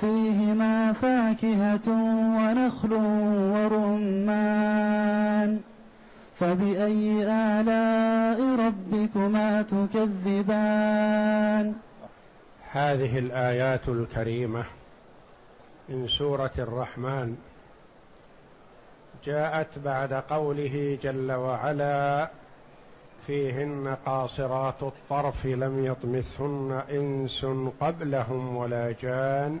فيهما فاكهة ونخل ورمان. فبأي آلاء ربكما تكذبان؟ هذه الآيات الكريمة من سورة الرحمن. جاءت بعد قوله جل وعلا فيهن قاصرات الطرف لم يطمثهن إنس قبلهم ولا جان.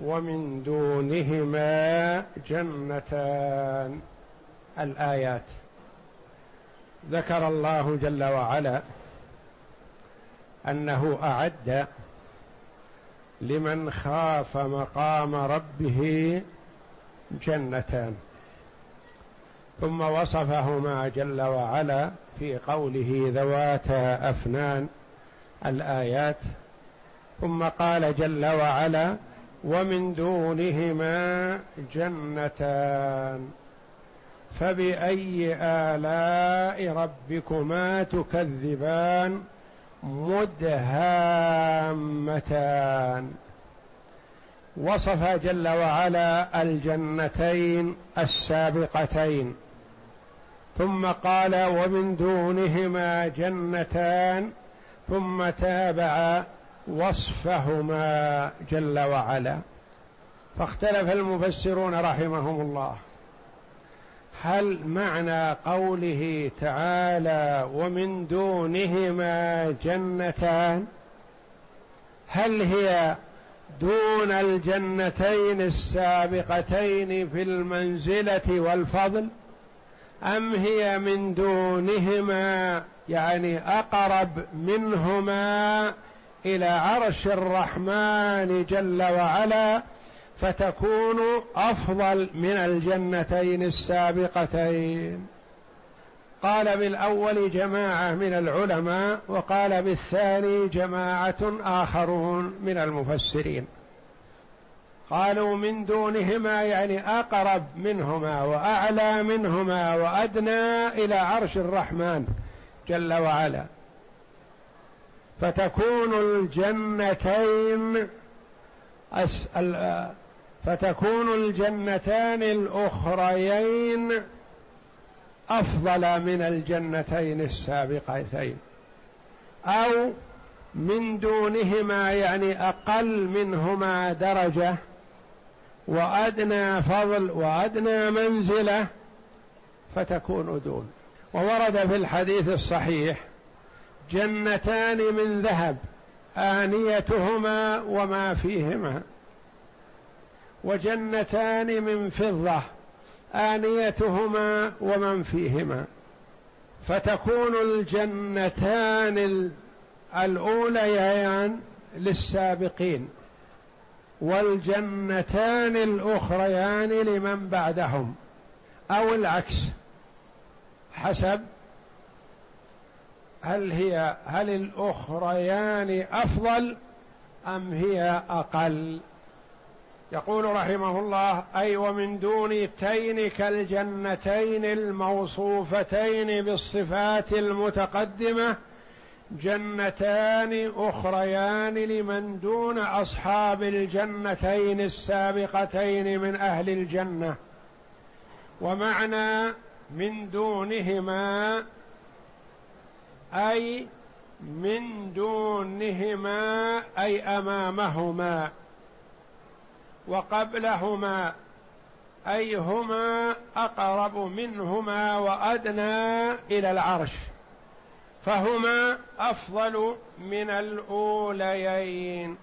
ومن دونهما جنتان. الآيات. ذكر الله جل وعلا أنه أعد لمن خاف مقام ربه جنتان. ثم وصفهما جل وعلا في قوله ذواتا أفنان. الآيات. ثم قال جل وعلا ومن دونهما جنتان فبأي آلاء ربكما تكذبان مدهامتان وصف جل وعلا الجنتين السابقتين ثم قال ومن دونهما جنتان ثم تابع وصفهما جل وعلا. فاختلف المفسرون رحمهم الله. هل معنى قوله تعالى ومن دونهما جنتان؟ هل هي دون الجنتين السابقتين في المنزلة والفضل؟ أم هي من دونهما يعني أقرب منهما إلى عرش الرحمن جل وعلا فتكون أفضل من الجنتين السابقتين. قال بالأول جماعة من العلماء وقال بالثاني جماعة آخرون من المفسرين. قالوا من دونهما يعني أقرب منهما وأعلى منهما وأدنى إلى عرش الرحمن جل وعلا. فتكون الجنتين فتكون الجنتان الأخريين أفضل من الجنتين السابقتين. أو من دونهما يعني أقل منهما درجة وأدنى فضل وأدنى منزلة فتكون دون. وورد في الحديث الصحيح جنتان من ذهب آنيتهما وما فيهما. وجنتان من فضة آنيتهما ومن فيهما. فتكون الجنتان الأوليان للسابقين والجنتان الأخريان لمن بعدهم أو العكس حسب هل هي هل الأخريان أفضل أم هي أقل؟ يقول رحمه الله أي ومن دون تين كالجنتين الموصوفتين بالصفات المتقدمة جنتان أخريان لمن دون أصحاب الجنتين السابقتين من أهل الجنة. ومعنى من دونهما أي من دونهما أي أمامهما وقبلهما أي هما أقرب منهما وأدنى إلى العرش. فهما أفضل من الأوليين.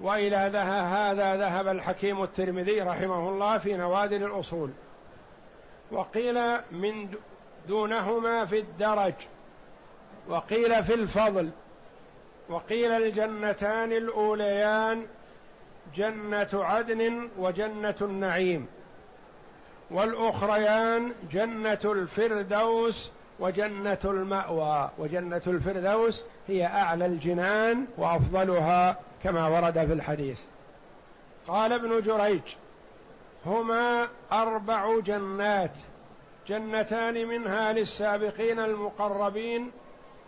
وإلى هذا ذهب الحكيم الترمذي رحمه الله في نوادر الأصول. وقيل من دونهما في الدرج. وقيل في الفضل وقيل الجنتان الأوليان جنة عدن وجنة النعيم والأخريان جنة الفردوس وجنة المأوى. وجنة الفردوس هي أعلى الجنان وأفضلها كما ورد في الحديث. قال ابن جريج هما أربع جنات جنتان منها للسابقين المقربين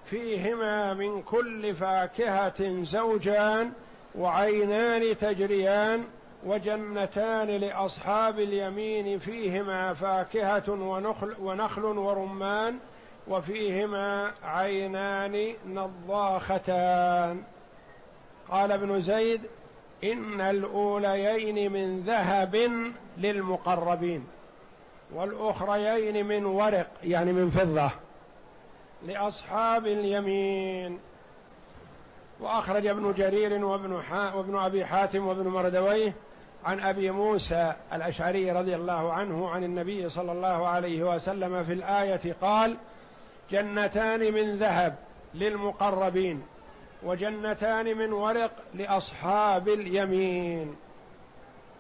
فيهما من كل فاكهة زوجان وعينان تجريان وجنتان لأصحاب اليمين فيهما فاكهة ونخل, ونخل ورمان وفيهما عينان نضاختان. قال ابن زيد إن الأوليين من ذهب للمقربين والأخريين من ورق يعني من فضة. لأصحاب اليمين. وأخرج ابن جرير وابن, وابن أبي حاتم وابن مردويه عن أبي موسى الأشعري رضي الله عنه عن النبي صلى الله عليه وسلم في الآية قال جنتان من ذهب للمقربين وجنتان من ورق لأصحاب اليمين.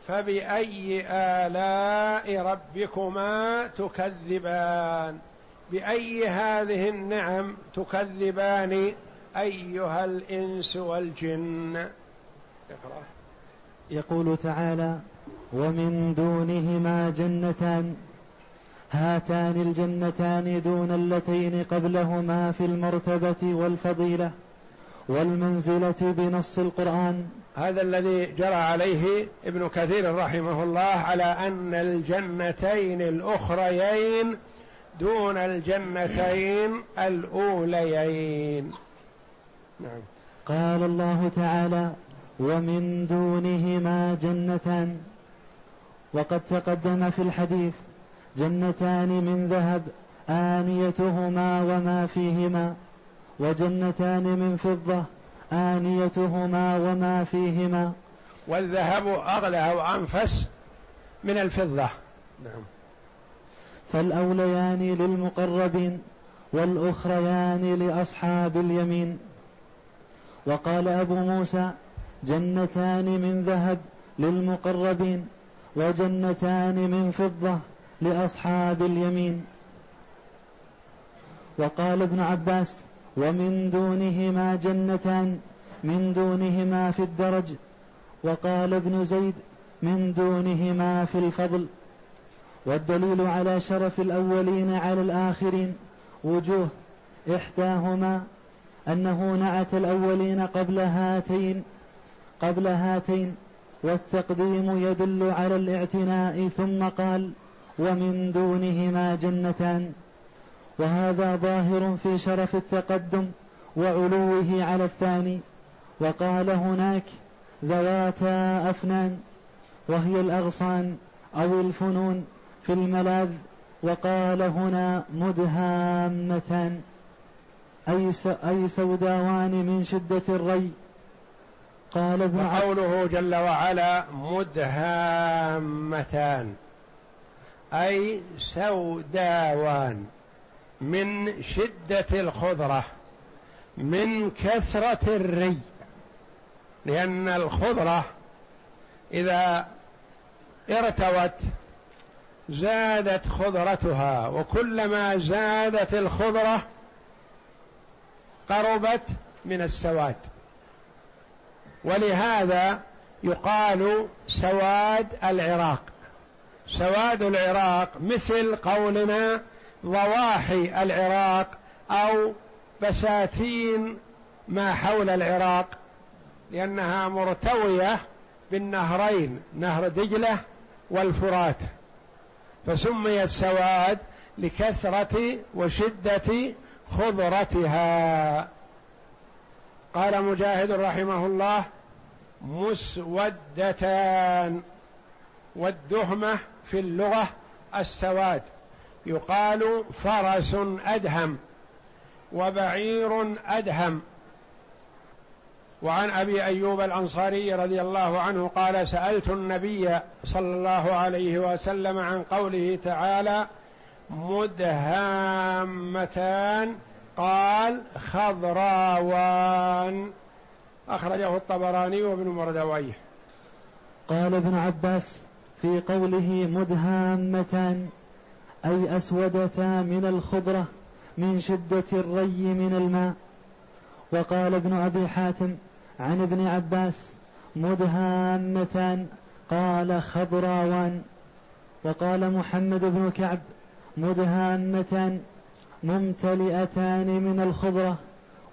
فبأي آلاء ربكما تكذبان؟ بأي هذه النعم تكذبان أيها الإنس والجن؟ اقرأ. يقول تعالى ومن دونهما جنتان هاتان الجنتان دون اللتين قبلهما في المرتبة والفضيلة والمنزلة بنص القرآن. هذا الذي جرى عليه ابن كثير رحمه الله على أن الجنتين الأخريين دون الجنتين الأوليين. نعم. قال الله تعالى ومن دونهما جنتان. وقد تقدم في الحديث جنتان من ذهب آنيتهما وما فيهما وجنتان من فضة آنيتهما وما فيهما. والذهب أغلى وأنفس من الفضة. نعم. فالأوليان للمقربين والأخريان لأصحاب اليمين. وقال أبو موسى جنتان من ذهب للمقربين وجنتان من فضة لأصحاب اليمين. وقال ابن عباس ومن دونهما جنتان من دونهما في الدرج. وقال ابن زيد من دونهما في الفضل. والدليل على شرف الأولين على الآخرين وجوه إحداهما أنه نعت الأولين قبل هاتين قبل هاتين والتقديم يدل على الاعتناء ثم قال ومن دونهما جنتان وهذا ظاهر في شرف التقدم وعلوه على الثاني وقال هناك ذواتا أفنان وهي الأغصان أو الفنون في الملاذ وقال هنا مدهامتان أي أي سوداوان من شدة الري. قال ابن وقوله جل وعلا مدهامتان أي سوداوان من شدة الخضرة من كثرة الري. لأن الخضرة إذا ارتوت زادت خضرتها وكلما زادت الخضرة قربت من السواد. ولهذا يقال سواد العراق. سواد العراق مثل قولنا ضواحي العراق أو بساتين ما حول العراق لأنها مرتوية بالنهرين نهر دجلة والفرات. فسميت سواد لكثرة وشدة خضرتها. قال مجاهد رحمه الله مسودتان والدهمة في اللغة السواد. يقال فرس أدهم وبعير أدهم. وعن أبي أيوب الأنصاري رضي الله عنه قال سألت النبي صلى الله عليه وسلم عن قوله تعالى مدهامتان قال خضراوان. أخرجه الطبراني وابن مردويه. قال ابن عباس في قوله مدهامتان أي أسودتا من الخضرة من شدة الري من الماء. وقال ابن أبي حاتم عن ابن عباس مدهامتان قال خضراوان وقال محمد بن كعب مدهامتان ممتلئتان من الخضرة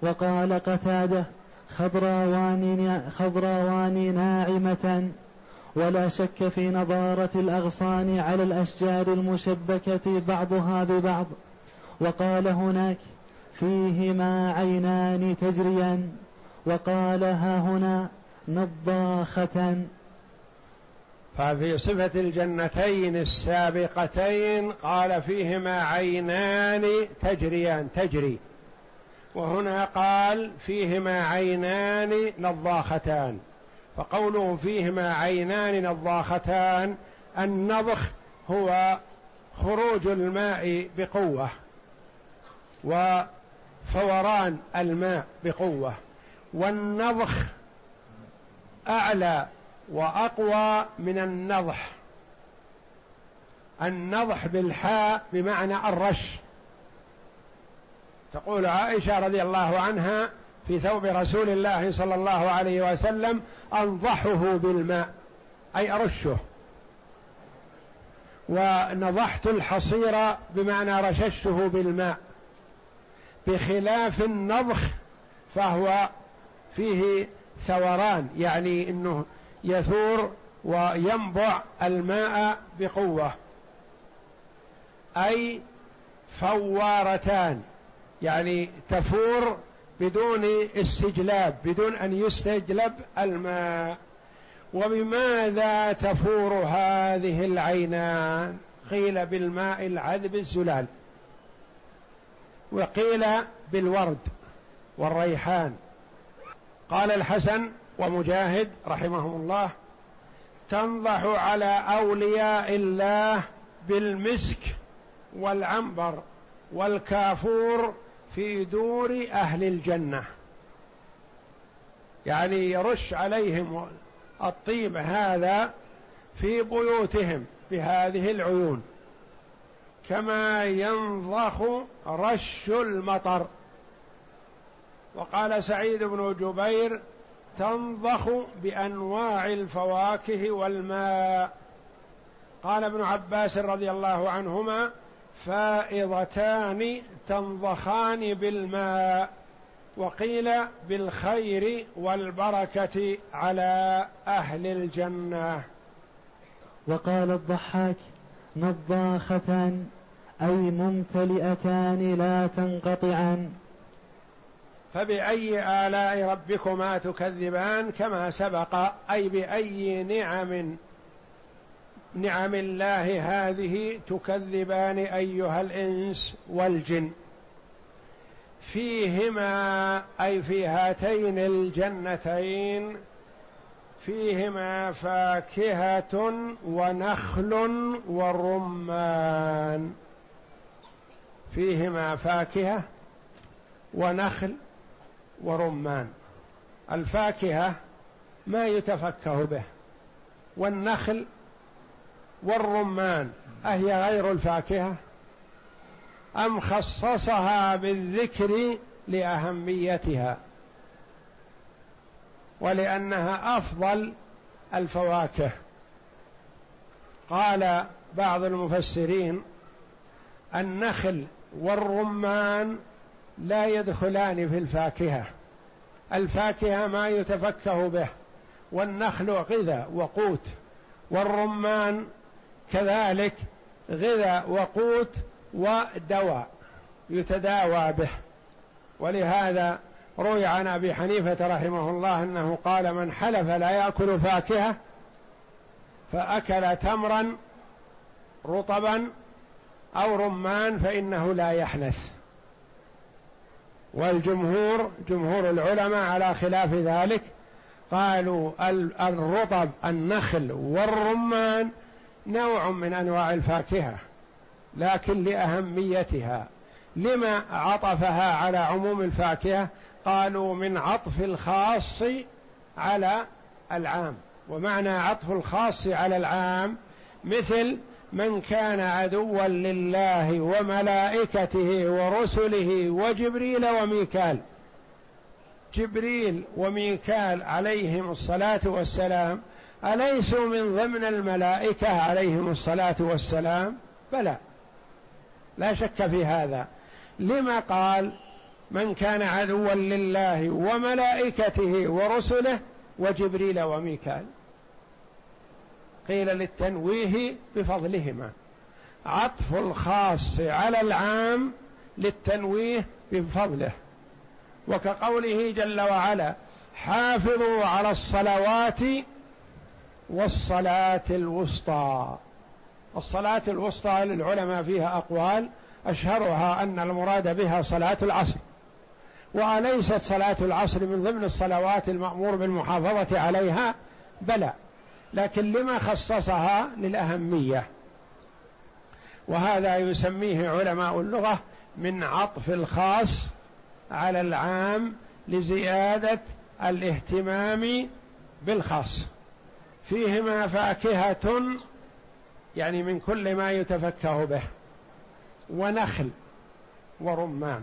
وقال قتادة خضراوان, خضراوان ناعمتان ولا شك في نضارة الأغصان على الأشجار المشبكة بعضها ببعض وقال هناك فيهما عينان تجريان. وقال ها هنا نضاختان ففي صفة الجنتين السابقتين قال فيهما عينان تجريان تجري. وهنا قال فيهما عينان نضاختان. فقوله فيهما عينان نضاختان النضخ هو خروج الماء بقوة وفوران الماء بقوة. والنضخ أعلى وأقوى من النضح. النضح بالحاء بمعنى الرش. تقول عائشة رضي الله عنها في ثوب رسول الله صلى الله عليه وسلم أنضحه بالماء أي أرشه. ونضحت الحصير بمعنى رششته بالماء. بخلاف النضخ فهو فيه ثوران يعني إنه يثور وينبع الماء بقوة. أي فوارتان يعني تفور بدون استجلاب بدون أن يستجلب الماء. وبماذا تفور هذه العينان؟ قيل بالماء العذب الزلال وقيل بالورد والريحان. قال الحسن ومجاهد رحمهم الله تنضح على أولياء الله بالمسك والعنبر والكافور في دور أهل الجنة. يعني يرش عليهم الطيب هذا في بيوتهم بهذه العيون كما ينضخ رش المطر. وقال سعيد بن جبير تنضخ بأنواع الفواكه والماء. قال ابن عباس رضي الله عنهما فائضتان تنضخان بالماء وقيل بالخير والبركة على أهل الجنة. وقال الضحاك نضاختان أي ممتلئتان لا تنقطعان. فبأي آلاء ربكما تكذبان كما سبق؟ أي بأي نعم نعم الله هذه تكذبان أيها الإنس والجن. فيهما أي في هاتين الجنتين فيهما فاكهة ونخل ورمان. فيهما فاكهة ونخل ورمان. الفاكهة ما يتفكه به والنخل والرمان أهي غير الفاكهة؟ أم خصصها بالذكر لأهميتها؟ ولأنها أفضل الفواكه. قال بعض المفسرين النخل والرمان لا يدخلان في الفاكهة. الفاكهة ما يتفكه به والنخل غذاء وقوت والرمان كذلك غذاء وقوت ودواء يتداوى به. ولهذا روي عن أبي حنيفة رحمه الله أنه قال من حلف لا يأكل فاكهة فأكل تمرا رطبا أو رمان فإنه لا يحنث. والجمهور جمهور العلماء على خلاف ذلك قالوا الرطب النخل والرمان نوع من أنواع الفاكهة لكن لأهميتها. لما عطفها على عموم الفاكهة؟ قالوا من عطف الخاص على العام. ومعنى عطف الخاص على العام مثل من كان عدوا لله وملائكته ورسله وجبريل وميكال. جبريل وميكال عليهم الصلاة والسلام أليسوا من ضمن الملائكة عليهم الصلاة والسلام؟ بلى. لا شك في هذا. لما قال من كان عدوا لله وملائكته ورسله وجبريل وميكال؟ قيل للتنويه بفضلهما. عطف الخاص على العام للتنويه بفضله. وكقوله جل وعلا حافظوا على الصلوات والصلاة الوسطى. الصلاة الوسطى للعلماء فيها أقوال أشهرها أن المراد بها صلاة العصر. وأليست صلاة العصر من ضمن الصلوات المأمور بالمحافظة عليها؟ بلى. لكن لما خصصها للأهمية. وهذا يسميه علماء اللغة من عطف الخاص على العام لزيادة الاهتمام بالخاص. فيهما فاكهة يعني من كل ما يتفكه به ونخل ورمان.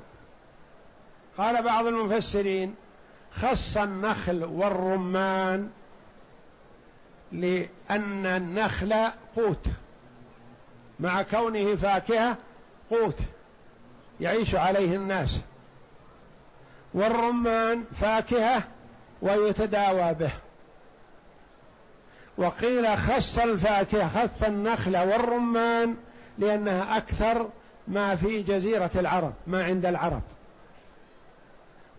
قال بعض المفسرين خص النخل والرمان لأن النخل قوت. مع كونه فاكهة قوت. يعيش عليه الناس. والرمان فاكهة ويتداوى به. وقيل خص الفاكهة خص النخل والرمان لأنها أكثر ما في جزيرة العرب ما عند العرب.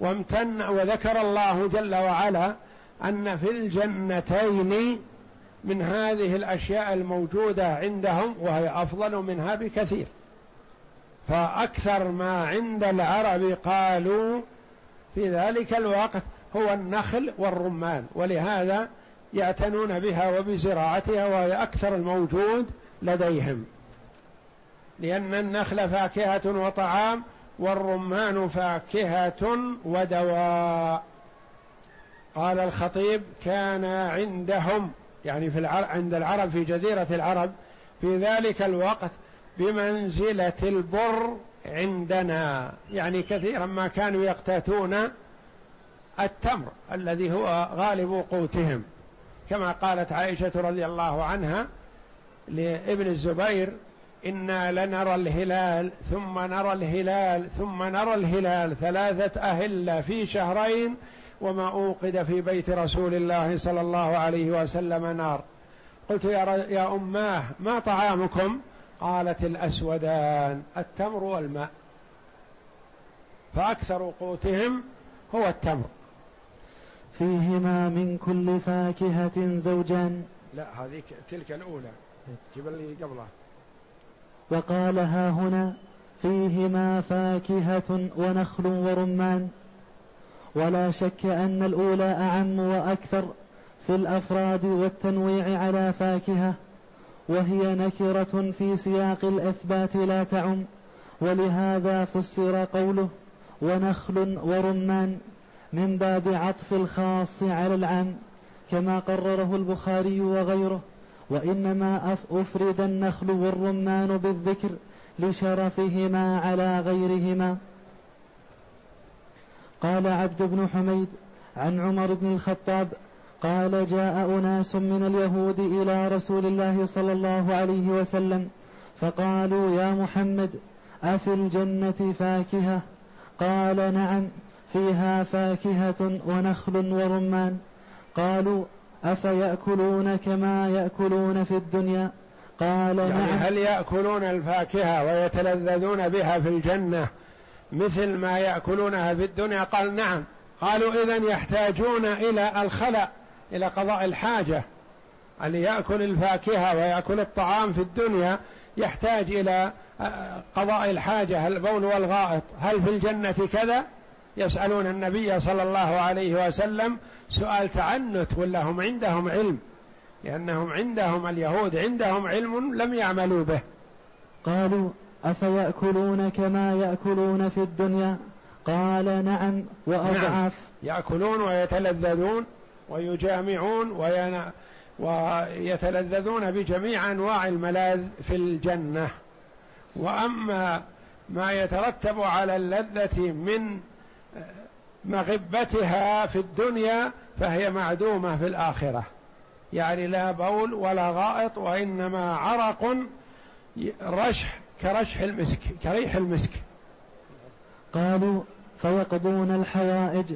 وامتن وذكر الله جل وعلا أن في الجنتين من هذه الأشياء الموجودة عندهم وهي أفضل منها بكثير. فأكثر ما عند العرب قالوا في ذلك الوقت هو النخل والرمان ولهذا يعتنون بها وبزراعتها وهي أكثر الموجود لديهم. لأن النخل فاكهة وطعام والرمان فاكهة ودواء. قال الخطيب كان عندهم يعني في العرب عند العرب في جزيرة العرب في ذلك الوقت بمنزلة البر عندنا. يعني كثيرا ما كانوا يقتاتون التمر الذي هو غالب قوتهم. كما قالت عائشة رضي الله عنها لابن الزبير إنا لنرى الهلال ثم نرى الهلال ثم نرى الهلال ثلاثة أهلة في شهرين وما أوقد في بيت رسول الله صلى الله عليه وسلم نار. قلت يا, يا أماه ما طعامكم؟ قالت الأسودان التمر والماء. فأكثر قوتهم هو التمر. فيهما من كل فاكهة زوجان. لا هذه تلك الأولى. جيب اللي قبلها. وقال ها هنا فيهما فاكهة ونخل ورمان. ولا شك أن الأولى أعم وأكثر في الأفراد والتنويع على فاكهة وهي نكرة في سياق الإثبات لا تعم ولهذا فسر قوله ونخل ورمان من باب عطف الخاص على العام كما قرره البخاري وغيره وإنما أفرد النخل والرمان بالذكر لشرفهما على غيرهما. قال عبد بن حميد عن عمر بن الخطاب قال جاء أناس من اليهود إلى رسول الله صلى الله عليه وسلم فقالوا يا محمد أفي الجنة فاكهة؟ قال نعم فيها فاكهة ونخل ورمان. قالوا أفيأكلون كما يأكلون في الدنيا؟ قال يعني نعم. هل يأكلون الفاكهة ويتلذذون بها في الجنة؟ مثل ما يأكلونها في الدنيا؟ قال نعم. قالوا إذا يحتاجون إلى الخلأ إلى قضاء الحاجة. اللي يأكل الفاكهة ويأكل الطعام في الدنيا يحتاج إلى آه، قضاء الحاجة. البول والغائط؟ هل في الجنة كذا؟ يسألون النبي صلى الله عليه وسلم سؤال تعنت ولا هم عندهم علم؟ لأنهم عندهم اليهود عندهم علم لم يعملوا به. قالوا أفيأكلون كما يأكلون في الدنيا؟ قال نعم وأضعاف نعم. يأكلون ويتلذذون ويجامعون وين... ويتلذذون بجميع أنواع الملاذ في الجنة. وأما ما يترتب على اللذة من مغبتها في الدنيا فهي معدومة في الآخرة. يعني لا بول ولا غائط وإنما عرق رشح كرشح المسك كريح المسك. قالوا فيقضون الحوائج.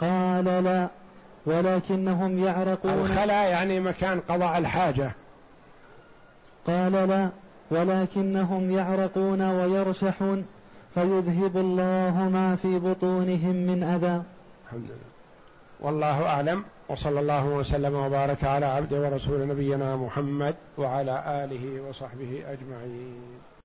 قال لا ولكنهم يعرقون. الخلا يعني مكان قضاء الحاجة. قال لا ولكنهم يعرقون ويرشحون. فيذهب الله ما في بطونهم من أذى. الحمد لله. والله أعلم. وصلى الله وسلم وبارك على عبد ورسول نبينا محمد وعلى آله وصحبه أجمعين.